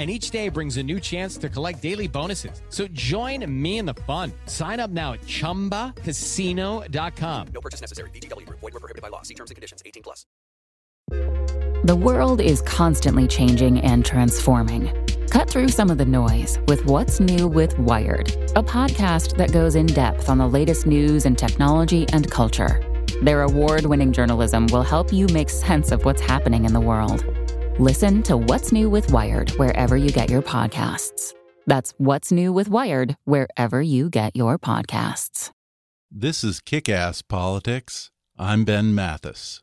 and each day brings a new chance to collect daily bonuses. So join me in the fun. Sign up now at ChumbaCasino.com. No purchase necessary. VGW. Void were prohibited by law. See terms and conditions. 18 plus. The world is constantly changing and transforming. Cut through some of the noise with What's New with Wired, a podcast that goes in depth on the latest news and technology and culture. Their award winning journalism will help you make sense of what's happening in the world. Listen to What's New with Wired wherever you get your podcasts. That's What's New with Wired wherever you get your podcasts. This is Kick Ass Politics. I'm Ben Mathis.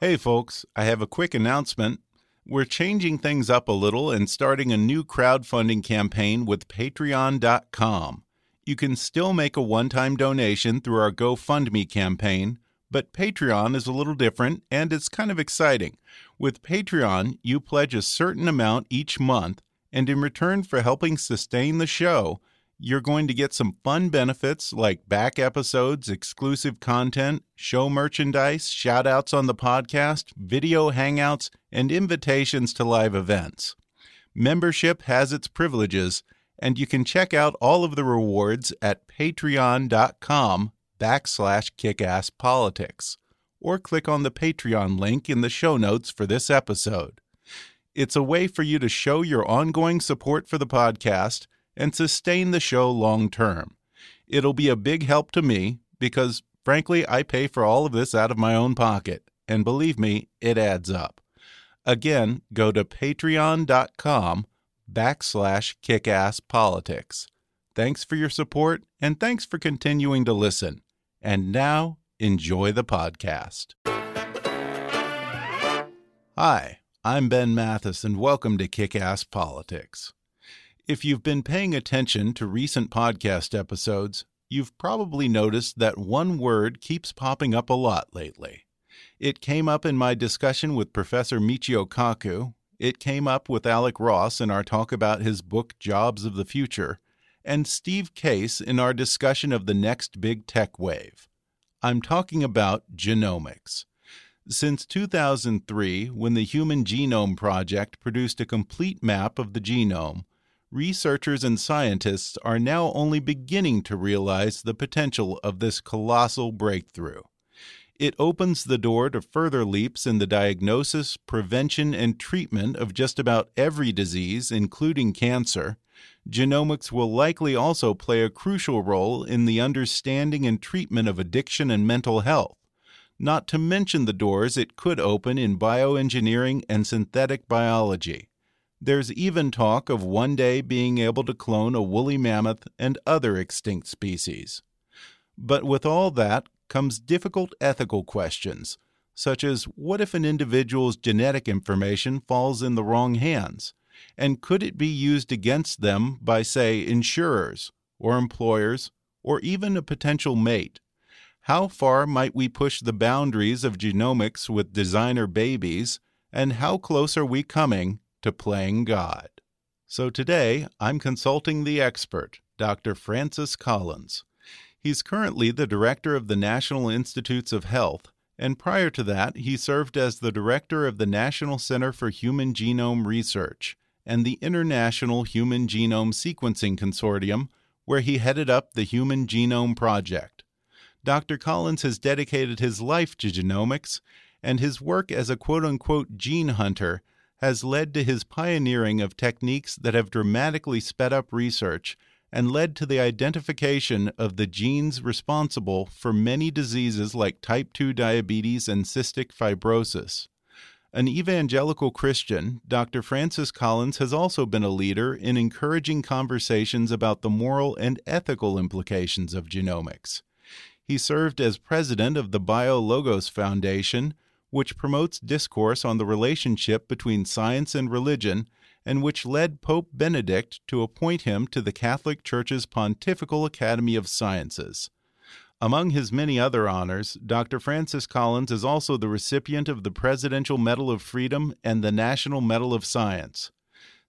Hey, folks, I have a quick announcement. We're changing things up a little and starting a new crowdfunding campaign with Patreon.com. You can still make a one time donation through our GoFundMe campaign but Patreon is a little different and it's kind of exciting. With Patreon, you pledge a certain amount each month, and in return for helping sustain the show, you're going to get some fun benefits like back episodes, exclusive content, show merchandise, shout outs on the podcast, video hangouts, and invitations to live events. Membership has its privileges, and you can check out all of the rewards at patreon.com backslash kickasspolitics, or click on the Patreon link in the show notes for this episode. It's a way for you to show your ongoing support for the podcast and sustain the show long term. It'll be a big help to me because, frankly, I pay for all of this out of my own pocket, and believe me, it adds up. Again, go to patreon.com backslash kickasspolitics. Thanks for your support, and thanks for continuing to listen. And now, enjoy the podcast. Hi, I'm Ben Mathis, and welcome to Kick Ass Politics. If you've been paying attention to recent podcast episodes, you've probably noticed that one word keeps popping up a lot lately. It came up in my discussion with Professor Michio Kaku. It came up with Alec Ross in our talk about his book Jobs of the Future and Steve Case in our discussion of the next big tech wave. I'm talking about genomics. Since 2003, when the Human Genome Project produced a complete map of the genome, researchers and scientists are now only beginning to realize the potential of this colossal breakthrough. It opens the door to further leaps in the diagnosis, prevention, and treatment of just about every disease, including cancer, genomics will likely also play a crucial role in the understanding and treatment of addiction and mental health, not to mention the doors it could open in bioengineering and synthetic biology. There's even talk of one day being able to clone a woolly mammoth and other extinct species. But with all that comes difficult ethical questions, such as what if an individual's genetic information falls in the wrong hands? And could it be used against them by, say, insurers or employers or even a potential mate? How far might we push the boundaries of genomics with designer babies, and how close are we coming to playing God? So today, I'm consulting the expert, Dr. Francis Collins. He's currently the director of the National Institutes of Health, and prior to that, he served as the director of the National Center for Human Genome Research and the International Human Genome Sequencing Consortium, where he headed up the Human Genome Project. Dr. Collins has dedicated his life to genomics, and his work as a quote unquote gene hunter has led to his pioneering of techniques that have dramatically sped up research and led to the identification of the genes responsible for many diseases like type 2 diabetes and cystic fibrosis. An evangelical Christian, Dr. Francis Collins has also been a leader in encouraging conversations about the moral and ethical implications of genomics. He served as president of the BioLogos Foundation, which promotes discourse on the relationship between science and religion and which led Pope Benedict to appoint him to the Catholic Church's Pontifical Academy of Sciences. Among his many other honors, Dr. Francis Collins is also the recipient of the Presidential Medal of Freedom and the National Medal of Science.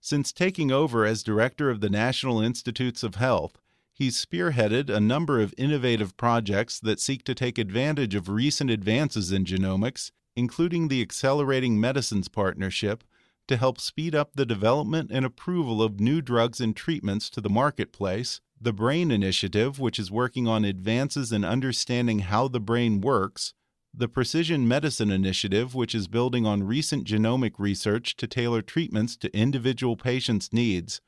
Since taking over as director of the National Institutes of Health, he's spearheaded a number of innovative projects that seek to take advantage of recent advances in genomics, including the Accelerating Medicines Partnership, to help speed up the development and approval of new drugs and treatments to the marketplace, the BRAIN Initiative, which is working on advances in understanding how the brain works, the Precision Medicine Initiative, which is building on recent genomic research to tailor treatments to individual patients' needs,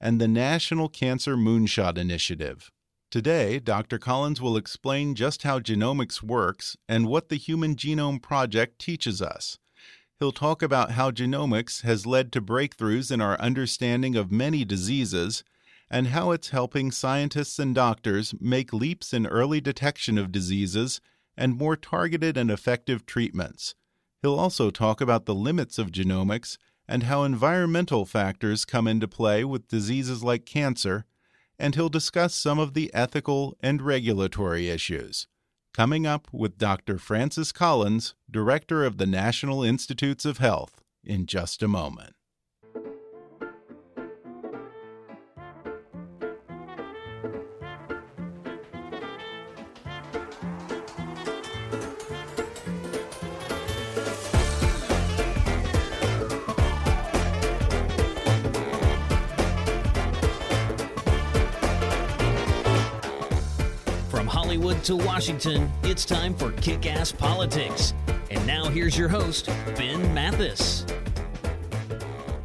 and the National Cancer Moonshot Initiative. Today, Dr. Collins will explain just how genomics works and what the Human Genome Project teaches us. He'll talk about how genomics has led to breakthroughs in our understanding of many diseases and how it's helping scientists and doctors make leaps in early detection of diseases and more targeted and effective treatments. He'll also talk about the limits of genomics and how environmental factors come into play with diseases like cancer, and he'll discuss some of the ethical and regulatory issues coming up with Dr. Francis Collins, Director of the National Institutes of Health, in just a moment. Hollywood to Washington, it's time for Kick Ass Politics. And now here's your host, Ben Mathis.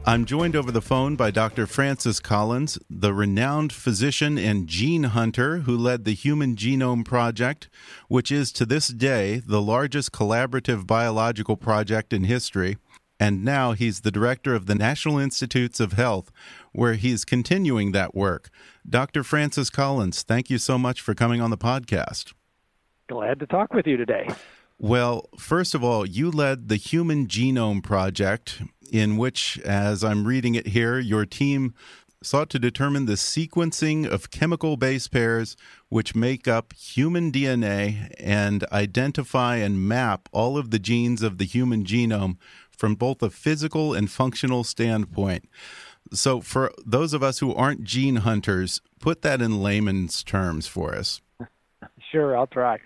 I'm joined over the phone by Dr. Francis Collins, the renowned physician and gene hunter who led the Human Genome Project, which is to this day the largest collaborative biological project in history. And now he's the director of the National Institutes of Health, where he's continuing that work. Dr. Francis Collins, thank you so much for coming on the podcast. Glad to talk with you today. Well, first of all, you led the Human Genome Project, in which, as I'm reading it here, your team sought to determine the sequencing of chemical base pairs which make up human DNA and identify and map all of the genes of the human genome from both a physical and functional standpoint. So, for those of us who aren't gene hunters, put that in layman's terms for us. Sure, I'll try.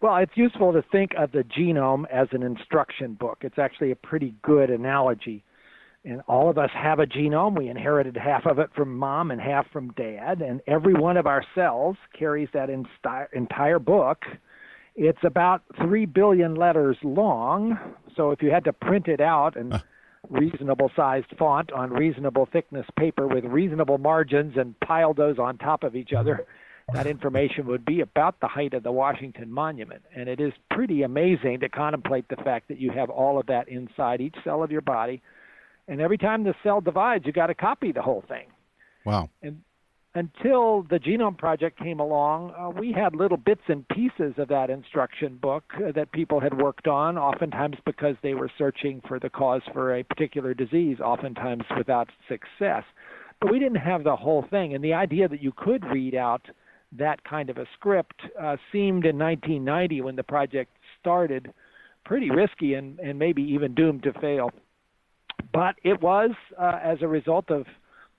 Well, it's useful to think of the genome as an instruction book. It's actually a pretty good analogy. And all of us have a genome. We inherited half of it from mom and half from dad. And every one of our cells carries that entire book. It's about 3 billion letters long. So if you had to print it out and reasonable sized font on reasonable thickness paper with reasonable margins and pile those on top of each other, that information would be about the height of the Washington Monument. And it is pretty amazing to contemplate the fact that you have all of that inside each cell of your body. And every time the cell divides, you got to copy the whole thing. Wow. And until the Genome Project came along, uh, we had little bits and pieces of that instruction book uh, that people had worked on, oftentimes because they were searching for the cause for a particular disease, oftentimes without success. But we didn't have the whole thing. And the idea that you could read out that kind of a script uh, seemed in 1990 when the project started pretty risky and, and maybe even doomed to fail. But it was uh, as a result of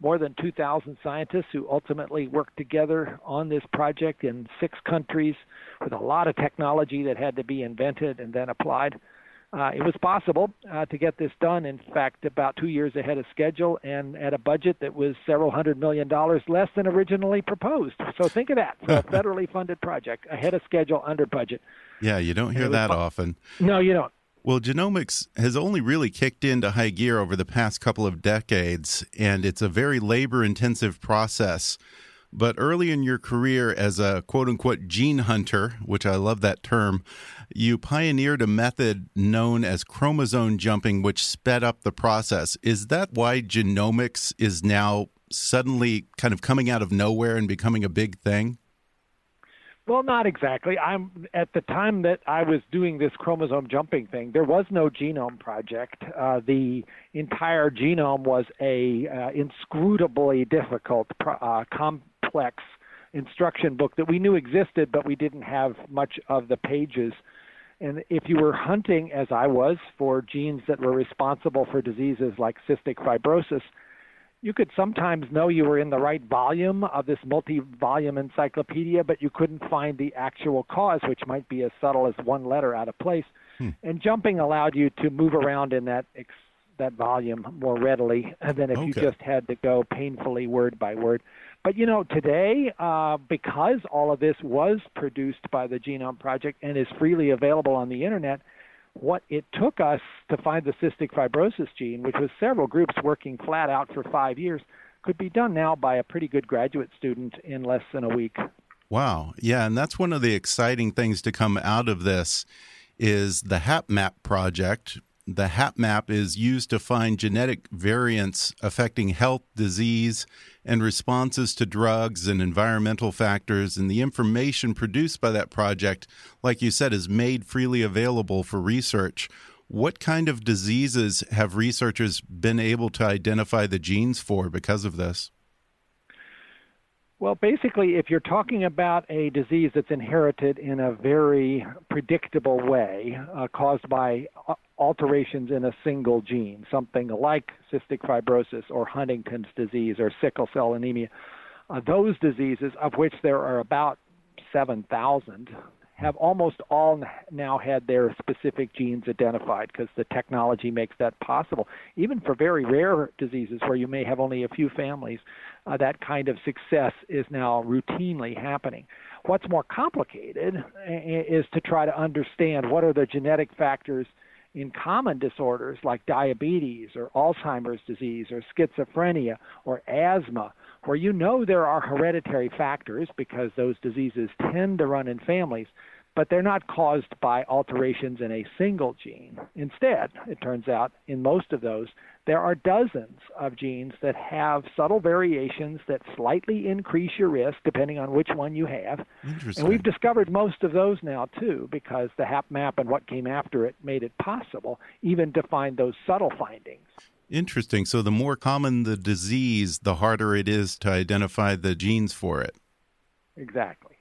more than 2,000 scientists who ultimately worked together on this project in six countries with a lot of technology that had to be invented and then applied. Uh, it was possible uh, to get this done, in fact, about two years ahead of schedule and at a budget that was several hundred million dollars less than originally proposed. So think of that for a federally funded project, ahead of schedule, under budget. Yeah, you don't hear that often. No, you don't. Well, genomics has only really kicked into high gear over the past couple of decades, and it's a very labor intensive process. But early in your career as a quote unquote gene hunter, which I love that term, you pioneered a method known as chromosome jumping, which sped up the process. Is that why genomics is now suddenly kind of coming out of nowhere and becoming a big thing? Well, not exactly. I'm at the time that I was doing this chromosome jumping thing. There was no genome project. Uh, the entire genome was a uh, inscrutably difficult, uh, complex instruction book that we knew existed, but we didn't have much of the pages. And if you were hunting, as I was, for genes that were responsible for diseases like cystic fibrosis, you could sometimes know you were in the right volume of this multi volume encyclopedia, but you couldn't find the actual cause, which might be as subtle as one letter out of place. Hmm. And jumping allowed you to move around in that ex- that volume more readily than if okay. you just had to go painfully word by word. But you know, today, uh, because all of this was produced by the Genome Project and is freely available on the internet, what it took us to find the cystic fibrosis gene, which was several groups working flat out for five years, could be done now by a pretty good graduate student in less than a week. Wow. Yeah, and that's one of the exciting things to come out of this is the HapMap project, the HapMap is used to find genetic variants affecting health, disease, and responses to drugs and environmental factors. And the information produced by that project, like you said, is made freely available for research. What kind of diseases have researchers been able to identify the genes for because of this? Well, basically, if you're talking about a disease that's inherited in a very predictable way, uh, caused by uh, alterations in a single gene, something like cystic fibrosis or Huntington's disease or sickle cell anemia, uh, those diseases, of which there are about 7,000, have almost all now had their specific genes identified because the technology makes that possible. Even for very rare diseases where you may have only a few families, uh, that kind of success is now routinely happening. What's more complicated is to try to understand what are the genetic factors in common disorders like diabetes or Alzheimer's disease or schizophrenia or asthma, where you know there are hereditary factors because those diseases tend to run in families, but they're not caused by alterations in a single gene. Instead, it turns out in most of those, there are dozens of genes that have subtle variations that slightly increase your risk depending on which one you have. Interesting. And we've discovered most of those now too because the HapMap and what came after it made it possible even to find those subtle findings. Interesting. So the more common the disease, the harder it is to identify the genes for it. Exactly.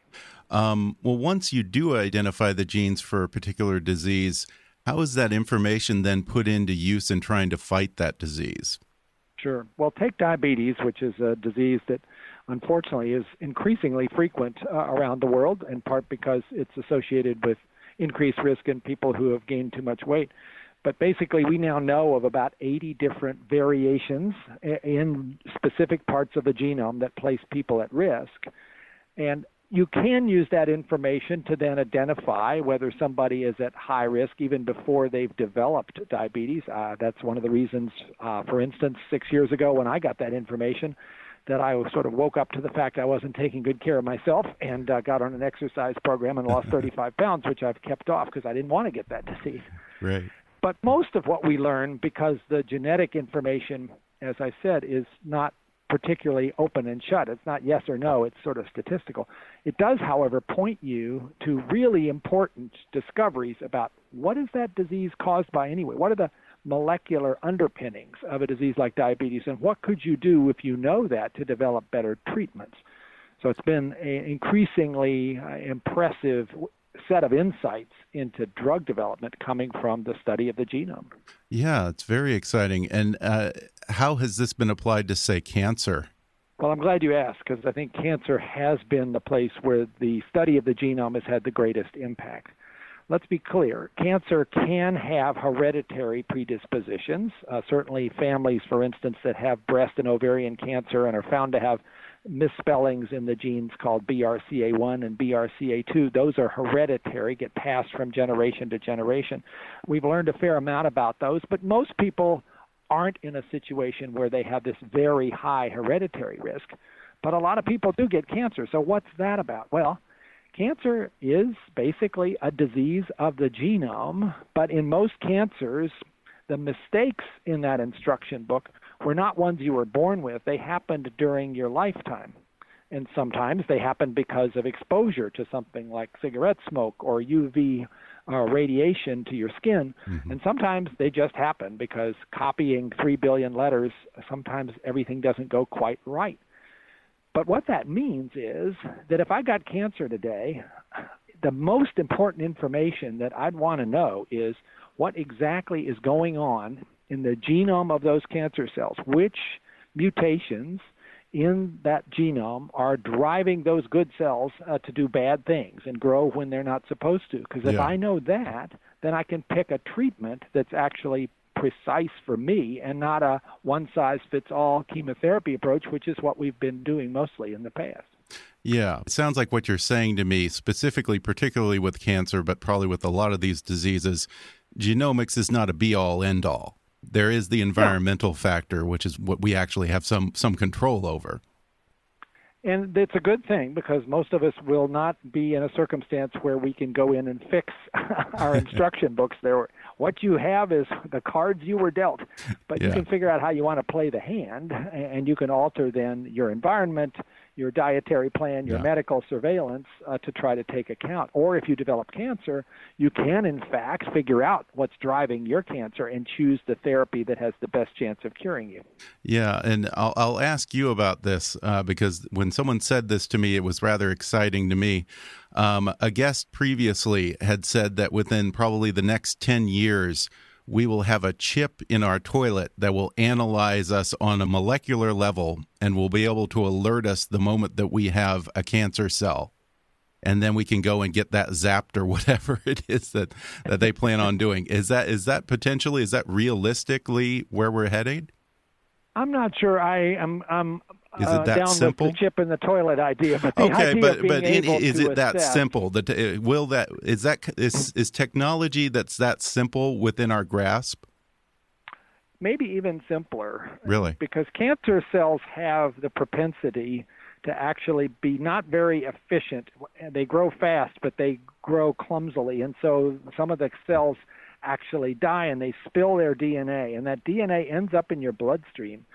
Um, well, once you do identify the genes for a particular disease, how is that information then put into use in trying to fight that disease? Sure. Well, take diabetes, which is a disease that unfortunately is increasingly frequent uh, around the world, in part because it's associated with increased risk in people who have gained too much weight. But basically, we now know of about 80 different variations in specific parts of the genome that place people at risk. And you can use that information to then identify whether somebody is at high risk even before they've developed diabetes. Uh, that's one of the reasons, uh, for instance, six years ago when I got that information, that I sort of woke up to the fact I wasn't taking good care of myself and uh, got on an exercise program and lost 35 pounds, which I've kept off because I didn't want to get that disease. Right. But most of what we learn, because the genetic information, as I said, is not particularly open and shut. It's not yes or no, it's sort of statistical. It does, however, point you to really important discoveries about what is that disease caused by anyway? What are the molecular underpinnings of a disease like diabetes, and what could you do if you know that to develop better treatments? So it's been an increasingly uh, impressive set of insights into drug development coming from the study of the genome. Yeah, it's very exciting. And uh, how has this been applied to, say, cancer? Well, I'm glad you asked because I think cancer has been the place where the study of the genome has had the greatest impact. Let's be clear cancer can have hereditary predispositions. Uh, certainly, families, for instance, that have breast and ovarian cancer and are found to have misspellings in the genes called BRCA1 and BRCA2. Those are hereditary, get passed from generation to generation. We've learned a fair amount about those, but most people aren't in a situation where they have this very high hereditary risk. But a lot of people do get cancer. So, what's that about? Well, cancer is basically a disease of the genome, but in most cancers, the mistakes in that instruction book were not ones you were born with, they happened during your lifetime. And sometimes they happen because of exposure to something like cigarette smoke or UV uh, radiation to your skin. Mm-hmm. And sometimes they just happen because copying 3 billion letters, sometimes everything doesn't go quite right. But what that means is that if I got cancer today, the most important information that I'd want to know is what exactly is going on in the genome of those cancer cells, which mutations in that genome are driving those good cells uh, to do bad things and grow when they're not supposed to. Because if yeah. I know that, then I can pick a treatment that's actually precise for me and not a one size fits all chemotherapy approach, which is what we've been doing mostly in the past. Yeah, it sounds like what you're saying to me, specifically, particularly with cancer, but probably with a lot of these diseases, genomics is not a be all end all. There is the environmental yeah. factor, which is what we actually have some some control over. And it's a good thing because most of us will not be in a circumstance where we can go in and fix our instruction books. There, what you have is the cards you were dealt, but yeah. you can figure out how you want to play the hand, and you can alter then your environment, your dietary plan, your yeah. medical surveillance uh, to try to take account. Or if you develop cancer, you can in fact figure out what's driving your cancer and choose the therapy that has the best chance of curing you. Yeah, and I'll, I'll ask you about this uh, because when someone said this to me, it was rather exciting to me. Um, a guest previously had said that within probably the next 10 years, we will have a chip in our toilet that will analyze us on a molecular level and will be able to alert us the moment that we have a cancer cell. And then we can go and get that zapped or whatever it is that, that they plan on doing. Is that is that potentially is that realistically where we're headed? I'm not sure. I am. I'm is it that uh, simple? the chip in the toilet idea, but okay, but but in, is it that assess, simple? That uh, will that is that is is technology that's that simple within our grasp? Maybe even simpler. Really? Because cancer cells have the propensity to actually be not very efficient. They grow fast, but they grow clumsily, and so some of the cells actually die and they spill their DNA, and that DNA ends up in your bloodstream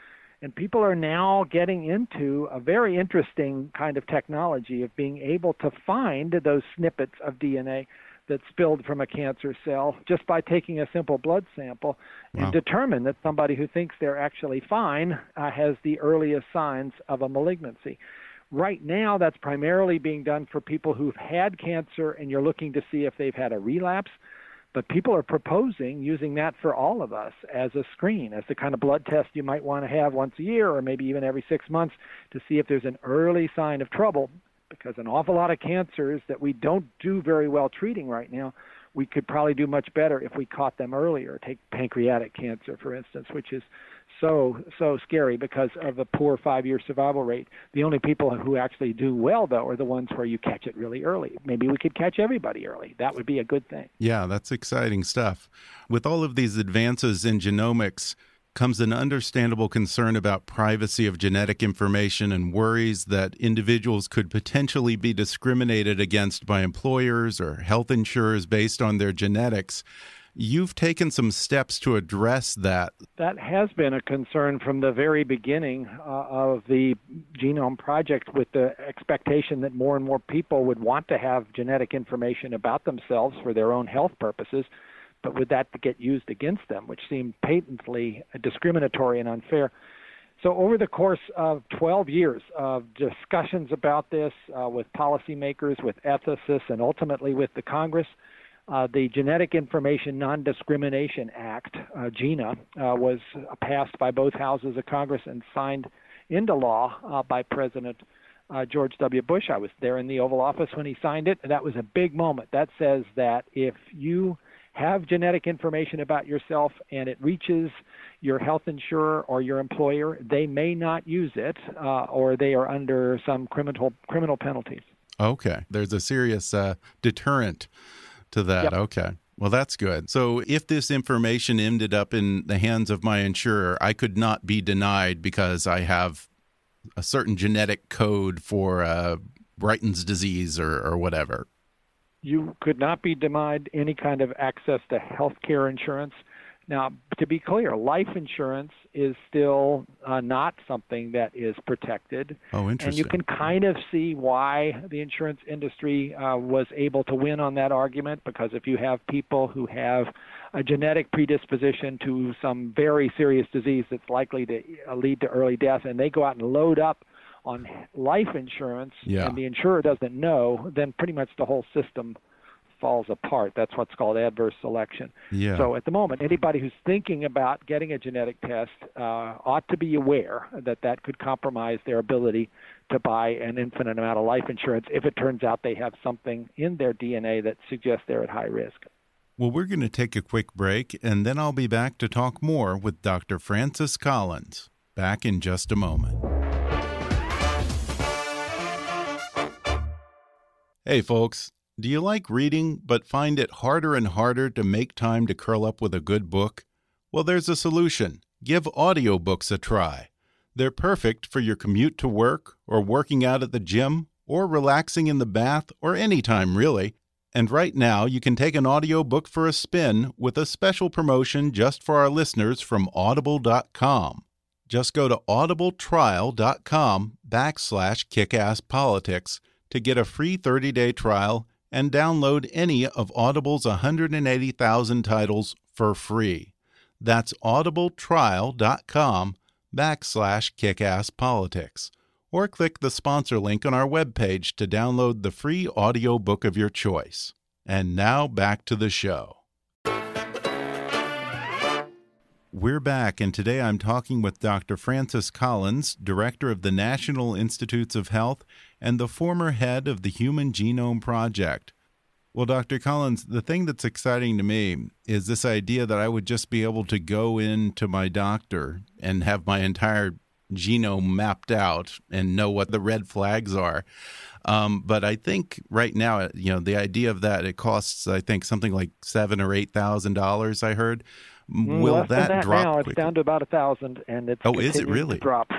and people are now getting into a very interesting kind of technology of being able to find those snippets of DNA that spilled from a cancer cell just by taking a simple blood sample wow. and determine that somebody who thinks they're actually fine uh, has the earliest signs of a malignancy. Right now, that's primarily being done for people who've had cancer and you're looking to see if they've had a relapse. But people are proposing using that for all of us as a screen, as the kind of blood test you might want to have once a year or maybe even every six months to see if there's an early sign of trouble. Because an awful lot of cancers that we don't do very well treating right now we could probably do much better if we caught them earlier. Take pancreatic cancer, for instance, which is so so scary because of the poor five-year survival rate. The only people who actually do well, though, are the ones where you catch it really early. Maybe we could catch everybody early. That would be a good thing. Yeah, that's exciting stuff. With all of these advances in genomics comes an understandable concern about privacy of genetic information and worries that individuals could potentially be discriminated against by employers or health insurers based on their genetics. You've taken some steps to address that. That has been a concern from the very beginning uh, of the Genome Project, with the expectation that more and more people would want to have genetic information about themselves for their own health purposes but would that get used against them, which seemed patently discriminatory and unfair. So, over the course of 12 years of discussions about this uh, with policymakers, with ethicists, and ultimately with the Congress, uh, the Genetic Information Non Discrimination Act, uh, GINA, uh, was passed by both houses of Congress and signed into law uh, by President uh, George W. Bush. I was there in the Oval Office when he signed it, and that was a big moment. That says that if you have genetic information about yourself and it reaches your health insurer or your employer, they may not use it or they are under some criminal criminal penalties. Okay, there's a serious deterrent to that. Yep. Okay. Well, that's good. So, if this information ended up in the hands of my insurer, I could not be denied because I have a certain genetic code for uh, Brighton's disease or, or whatever you could not be denied any kind of access to health care insurance. Now, to be clear, life insurance is still uh, not something that is protected. Oh, interesting. And you can kind of see why the insurance industry uh, was able to win on that argument because if you have people who have a genetic predisposition to some very serious disease that's likely to uh, lead to early death and they go out and load up on life insurance Yeah. and the insurer doesn't know, then pretty much the whole system falls apart. That's what's called adverse selection. Yeah. So at the moment, anybody who's thinking about getting a genetic test uh, ought to be aware that that could compromise their ability to buy an infinite amount of life insurance if it turns out they have something in their DNA that suggests they're at high risk. Well, we're going to take a quick break, and then I'll be back to talk more with Dr. Francis Collins. Back in just a moment. Hey, folks. Do you like reading but find it harder and harder to make time to curl up with a good book? Well, there's a solution. Give audiobooks a try. They're perfect for your commute to work, or working out at the gym, or relaxing in the bath, or any time, really. And right now, you can take an audiobook for a spin with a special promotion just for our listeners from audible.com. Just go to audibletrial.com backslash kickasspolitics to get a free 30-day trial and download any of Audible's 180,000 titles for free. That's audibletrial.com backslash kickasspolitics. Or click the sponsor link on our webpage to download the free audiobook of your choice. And now back to the show. We're back, and today I'm talking with Dr. Francis Collins, Director of the National Institutes of Health and the former head of the Human Genome Project. Well, Dr. Collins, the thing that's exciting to me is this idea that I would just be able to go in to my doctor and have my entire genome mapped out and know what the red flags are. Um, but I think right now, you know, the idea of that it costs, I think, something like seven or eight thousand dollars. I heard. Mm, Will Less that, that drop? now. It's down to about a thousand, and it's Oh, is it really? drop.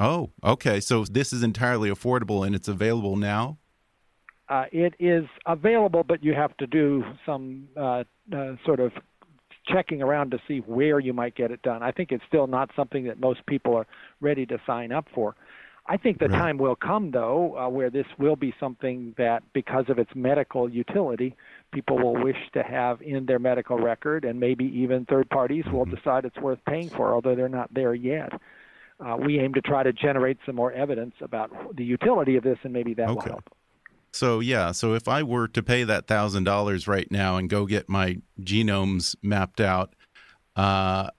Oh, okay. So this is entirely affordable and it's available now. Uh, it is available, but you have to do some uh, uh, sort of checking around to see where you might get it done. I think it's still not something that most people are ready to sign up for. I think the Right. time will come, though, uh, where this will be something that, because of its medical utility, people will wish to have in their medical record, and maybe even third parties will Mm-hmm. decide it's worth paying for, although they're not there yet. Uh, we aim to try to generate some more evidence about the utility of this, and maybe that will Okay. help. So yeah, so if I were to pay that thousand dollars right now and go get my genomes mapped out, uh,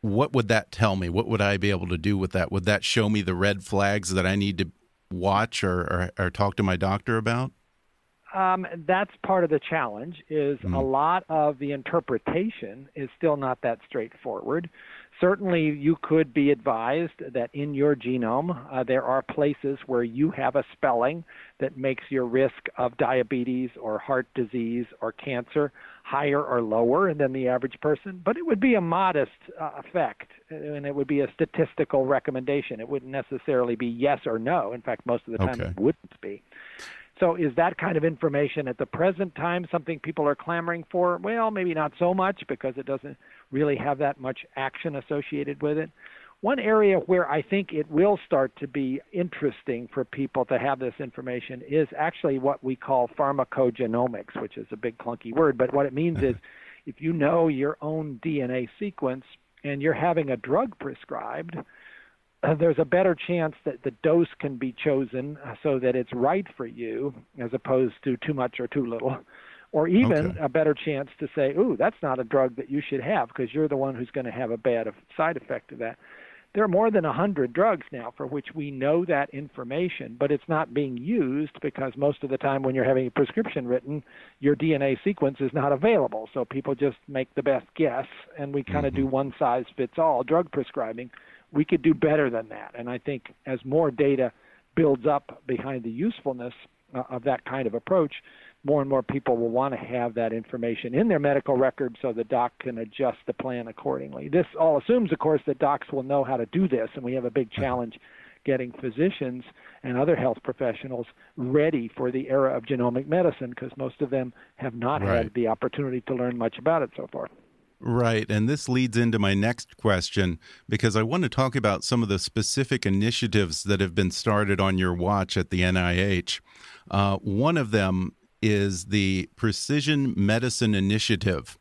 what would that tell me? What would I be able to do with that? Would that show me the red flags that I need to watch or, or, or talk to my doctor about? Um, that's part of the challenge. Is Mm-hmm. a lot of the interpretation is still not that straightforward. Certainly, you could be advised that in your genome uh, there are places where you have a spelling that makes your risk of diabetes or heart disease or cancer higher or lower than the average person. But it would be a modest uh, effect, and it would be a statistical recommendation. It wouldn't necessarily be yes or no. In fact, most of the time Okay. it wouldn't be. So is that kind of information at the present time something people are clamoring for? Well, maybe not so much because it doesn't really have that much action associated with it. One area where I think it will start to be interesting for people to have this information is actually what we call pharmacogenomics, which is a big clunky word, but what it means is if you know your own DNA sequence and you're having a drug prescribed, uh, there's a better chance that the dose can be chosen uh, so that it's right for you as opposed to too much or too little. Or even Okay. a better chance to say, ooh, that's not a drug that you should have because you're the one who's going to have a bad side effect of that. There are more than a 100 drugs now for which we know that information, but it's not being used because most of the time when you're having a prescription written, your DNA sequence is not available. So people just make the best guess, and we kind of do one size fits all drug prescribing. We could do better than that. And I think as more data builds up behind the usefulness uh, of that kind of approach, more and more people will want to have that information in their medical record so the doc can adjust the plan accordingly. This all assumes, of course, that docs will know how to do this, and we have a big challenge getting physicians and other health professionals ready for the era of genomic medicine because most of them have not Right. had the opportunity to learn much about it so far. Right. And this leads into my next question because I want to talk about some of the specific initiatives that have been started on your watch at the NIH. Uh, one of them is the Precision Medicine Initiative.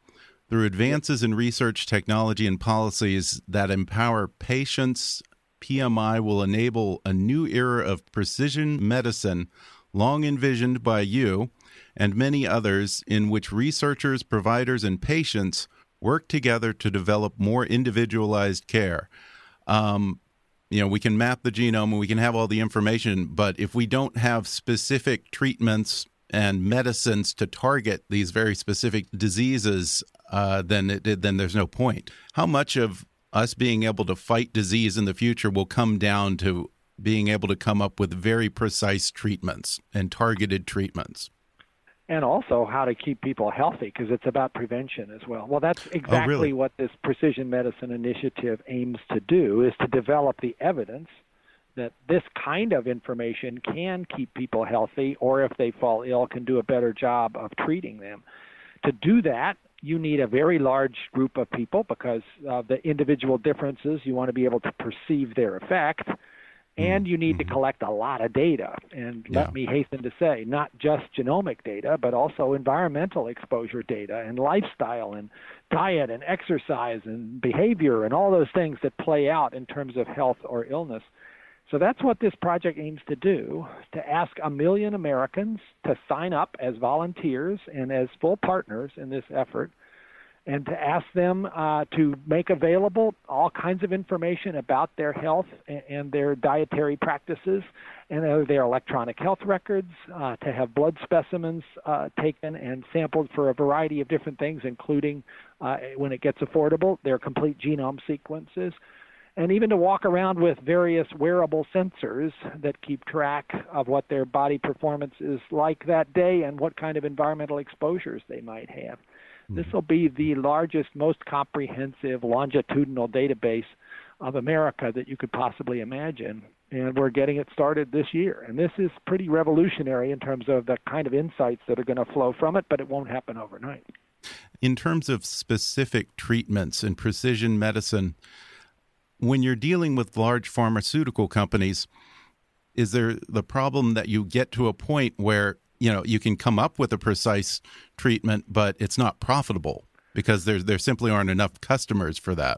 Through advances in research, technology, and policies that empower patients, PMI will enable a new era of precision medicine long envisioned by you and many others, in which researchers, providers, and patients work together to develop more individualized care. Um, you know, we can map the genome and we can have all the information, but if we don't have specific treatments and medicines to target these very specific diseases, uh, then it, then there's no point. How much of us being able to fight disease in the future will come down to being able to come up with very precise treatments and targeted treatments? and also how to keep people healthy because it's about prevention as well. Well, that's exactly oh, really? what this precision medicine initiative aims to do is to develop the evidence that this kind of information can keep people healthy or if they fall ill can do a better job of treating them. To do that, you need a very large group of people because of the individual differences. You want to be able to perceive their effect and you need to mm-hmm. collect a lot of data. And Yeah. let me hasten to say, not just genomic data, but also environmental exposure data and lifestyle and diet and exercise and behavior and all those things that play out in terms of health or illness. So that's what this project aims to do to ask a million Americans to sign up as volunteers and as full partners in this effort and to ask them uh, to make available all kinds of information about their health and, their dietary practices and their electronic health records, uh, to have blood specimens uh, taken and sampled for a variety of different things, including, uh, when it gets affordable, their complete genome sequences. And even to walk around with various wearable sensors that keep track of what their body performance is like that day and what kind of environmental exposures they might have. Hmm. This will be the largest, most comprehensive longitudinal database of America that you could possibly imagine. And we're getting it started this year. And this is pretty revolutionary in terms of the kind of insights that are going to flow from it, but it won't happen overnight. In terms of specific treatments and precision medicine, when you're dealing with large pharmaceutical companies, is there the problem that you get to a point where you know you can come up with a precise treatment, but it's not profitable because there there simply aren't enough customers for that.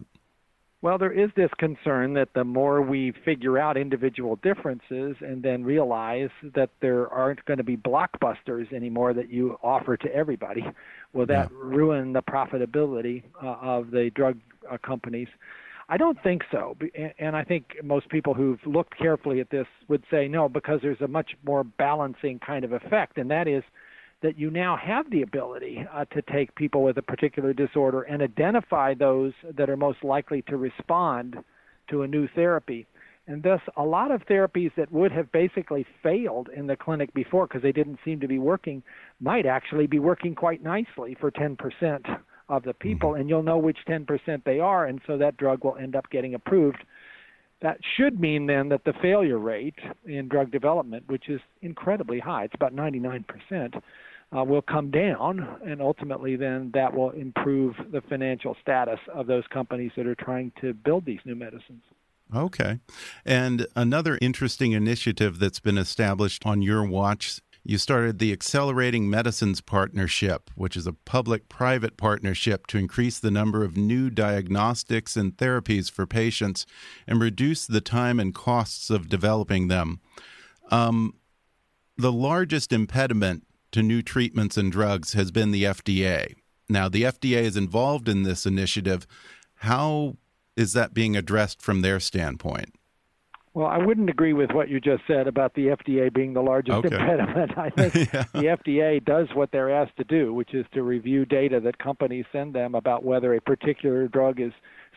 Well, there is this concern that the more we figure out individual differences and then realize that there aren't going to be blockbusters anymore that you offer to everybody, will that Yeah. ruin the profitability uh, of the drug uh, companies? I don't think so. And- I think most people who've looked carefully at this would say no, because there's a much more balancing kind of effect, and that is that you now have the ability uh, to take people with a particular disorder and identify those that are most likely to respond to a new therapy. And thus, a lot of therapies that would have basically failed in the clinic before because they didn't seem to be working might actually be working quite nicely for 10% of the people, and you'll know which 10% they are, and so that drug will end up getting approved. That should mean then that the failure rate in drug development, which is incredibly high, it's about 99%, uh, will come down, and ultimately then that will improve the financial status of those companies that are trying to build these new medicines. Okay. And another interesting initiative that's been established on your watch, you started the Accelerating Medicines Partnership, which is a public private partnership to increase the number of new diagnostics and therapies for patients and reduce the time and costs of developing them. Um, the largest impediment to new treatments and drugs has been the FDA. Now, the FDA is involved in this initiative. How is that being addressed from their standpoint? Well, I wouldn't agree with what you just said about the FDA being the largest Okay. impediment. I think Yeah. the FDA does what they're asked to do, which is to review data that companies send them about whether a particular drug is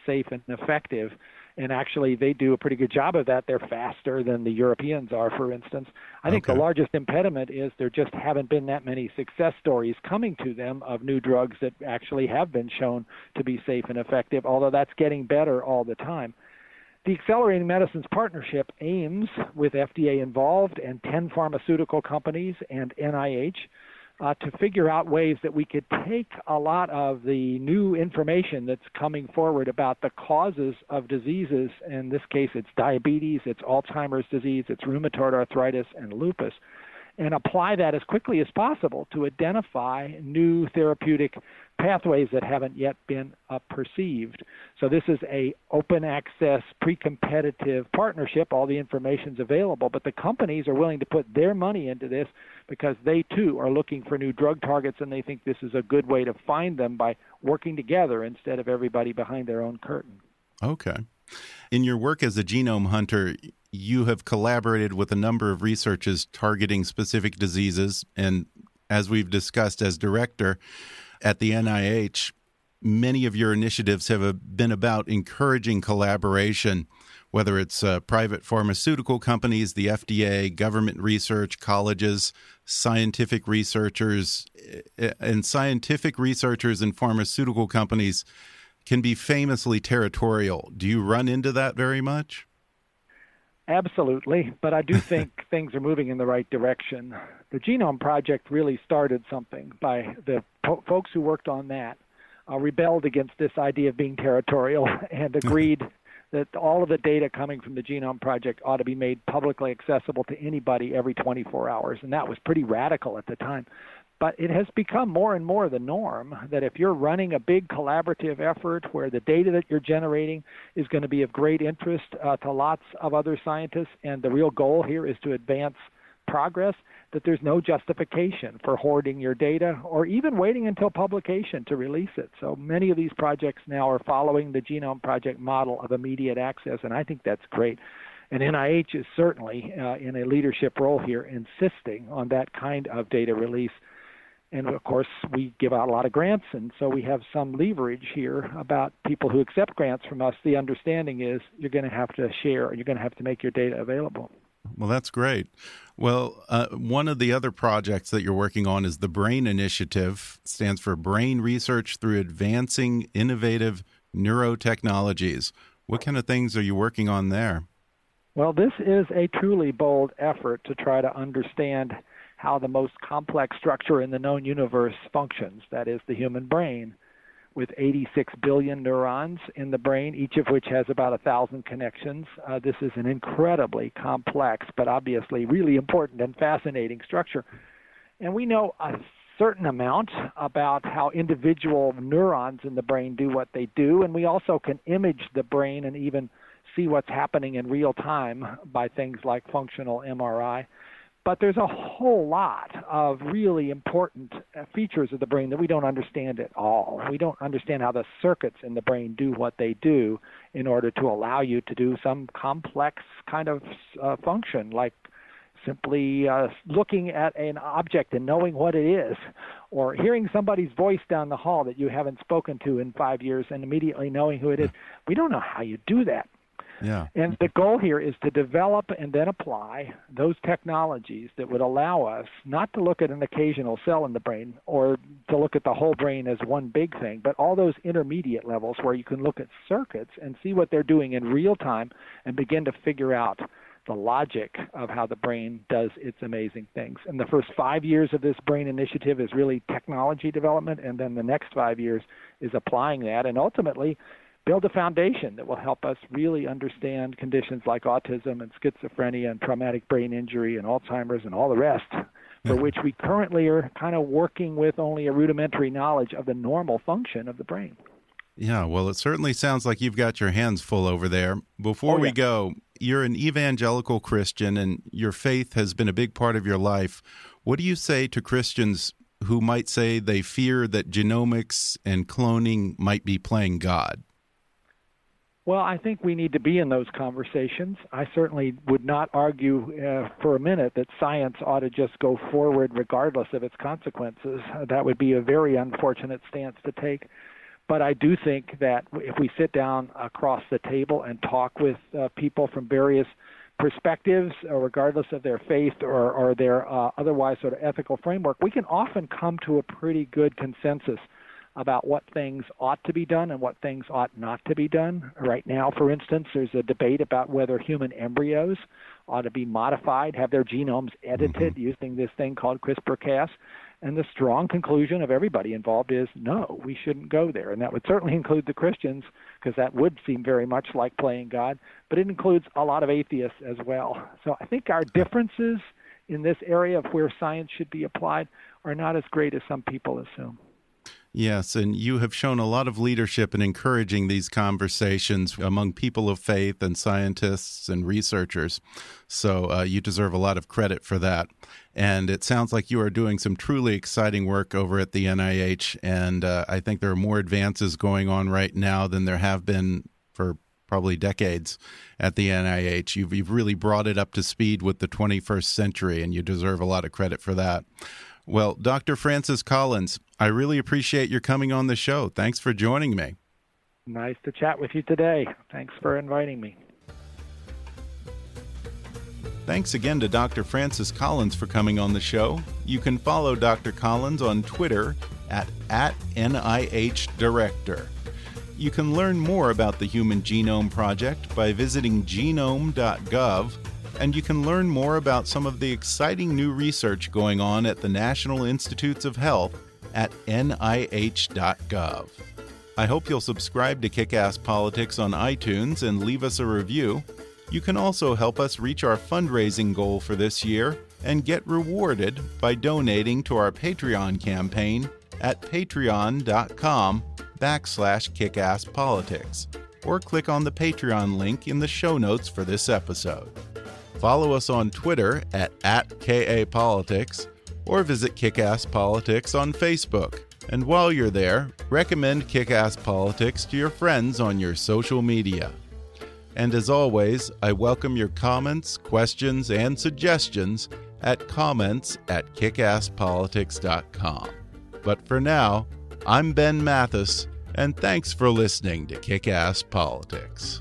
safe and effective. And actually, they do a pretty good job of that. They're faster than the Europeans are, for instance. I think Okay. the largest impediment is there just haven't been that many success stories coming to them of new drugs that actually have been shown to be safe and effective, although that's getting better all the time. The Accelerating Medicines Partnership aims, with FDA involved and 10 pharmaceutical companies and NIH, uh, to figure out ways that we could take a lot of the new information that's coming forward about the causes of diseases. In this case, it's diabetes, it's Alzheimer's disease, it's rheumatoid arthritis, and lupus and apply that as quickly as possible to identify new therapeutic pathways that haven't yet been uh, perceived. So this is a open access pre-competitive partnership. All the information's available, but the companies are willing to put their money into this because they too are looking for new drug targets and they think this is a good way to find them by working together instead of everybody behind their own curtain. Okay. In your work as a genome hunter, you have collaborated with a number of researchers targeting specific diseases. And as we've discussed as director at the NIH, many of your initiatives have been about encouraging collaboration, whether it's uh, private pharmaceutical companies, the FDA, government research, colleges, scientific researchers, eh, and scientific researchers and pharmaceutical companies can be famously territorial. Do you run into that very much? Absolutely, but I do think things are moving in the right direction. The Genome Project really started something by the po- folks who worked on that uh, rebelled against this idea of being territorial and agreed that all of the data coming from the Genome Project ought to be made publicly accessible to anybody every 24 hours, and that was pretty radical at the time. But it has become more and more the norm that if you're running a big collaborative effort where the data that you're generating is going to be of great interest uh, to lots of other scientists, and the real goal here is to advance progress, that there's no justification for hoarding your data or even waiting until publication to release it. So many of these projects now are following the Genome Project model of immediate access, and I think that's great. And NIH is certainly uh, in a leadership role here, insisting on that kind of data release and of course we give out a lot of grants and so we have some leverage here about people who accept grants from us the understanding is you're going to have to share you're going to have to make your data available well that's great well uh, one of the other projects that you're working on is the brain initiative it stands for brain research through advancing innovative neurotechnologies. What kind of things are you working on there? Well this is a truly bold effort to try to understand how the most complex structure in the known universe functions, that is, the human brain, with 86 billion neurons in the brain, each of which has about a thousand connections. Uh, this is an incredibly complex, but obviously really important and fascinating structure. And we know a certain amount about how individual neurons in the brain do what they do, and we also can image the brain and even see what's happening in real time by things like functional MRI. But there's a whole lot of really important uh, features of the brain that we don't understand at all. We don't understand how the circuits in the brain do what they do in order to allow you to do some complex kind of uh, function, like simply uh, looking at an object and knowing what it is, or hearing somebody's voice down the hall that you haven't spoken to in five years and immediately knowing who it is. We don't know how you do that. Yeah. And the goal here is to develop and then apply those technologies that would allow us not to look at an occasional cell in the brain or to look at the whole brain as one big thing, but all those intermediate levels where you can look at circuits and see what they're doing in real time and begin to figure out the logic of how the brain does its amazing things. And the first five years of this brain initiative is really technology development, and then the next five years is applying that. And ultimately, build a foundation that will help us really understand conditions like autism and schizophrenia and traumatic brain injury and Alzheimer's and all the rest, for mm-hmm. which we currently are kind of working with only a rudimentary knowledge of the normal function of the brain. Yeah, well, it certainly sounds like you've got your hands full over there. Before oh, we go, you're an evangelical Christian and your faith has been a big part of your life. What do you say to Christians who might say they fear that genomics and cloning might be playing God? Well, I think we need to be in those conversations. I certainly would not argue uh, for a minute that science ought to just go forward regardless of its consequences. That would be a very unfortunate stance to take. But I do think that if we sit down across the table and talk with uh, people from various perspectives, uh, regardless of their faith or, or their uh, otherwise sort of ethical framework, we can often come to a pretty good consensus about what things ought to be done and what things ought not to be done. Right now, for instance, there's a debate about whether human embryos ought to be modified, have their genomes edited mm-hmm. using this thing called CRISPR Cas. And the strong conclusion of everybody involved is no, we shouldn't go there. And that would certainly include the Christians, because that would seem very much like playing God, but it includes a lot of atheists as well. So I think our differences in this area of where science should be applied are not as great as some people assume. Yes, and you have shown a lot of leadership in encouraging these conversations among people of faith and scientists and researchers. So uh, you deserve a lot of credit for that. And it sounds like you are doing some truly exciting work over at the NIH. And uh, I think there are more advances going on right now than there have been for probably decades at the NIH. You've, you've really brought it up to speed with the 21st century, and you deserve a lot of credit for that. Well, Dr. Francis Collins, I really appreciate your coming on the show. Thanks for joining me. Nice to chat with you today. Thanks for inviting me. Thanks again to Dr. Francis Collins for coming on the show. You can follow Dr. Collins on Twitter at, at NIH Director. You can learn more about the Human Genome Project by visiting genome.gov and you can learn more about some of the exciting new research going on at the National Institutes of Health at nih.gov. I hope you'll subscribe to Kickass Politics on iTunes and leave us a review. You can also help us reach our fundraising goal for this year and get rewarded by donating to our Patreon campaign at patreon.com backslash kickasspolitics or click on the Patreon link in the show notes for this episode. Follow us on Twitter at, at KAPolitics or visit Kickass Politics on Facebook. And while you're there, recommend Kickass Politics to your friends on your social media. And as always, I welcome your comments, questions, and suggestions at comments at kickasspolitics.com. But for now, I'm Ben Mathis, and thanks for listening to Kickass Politics.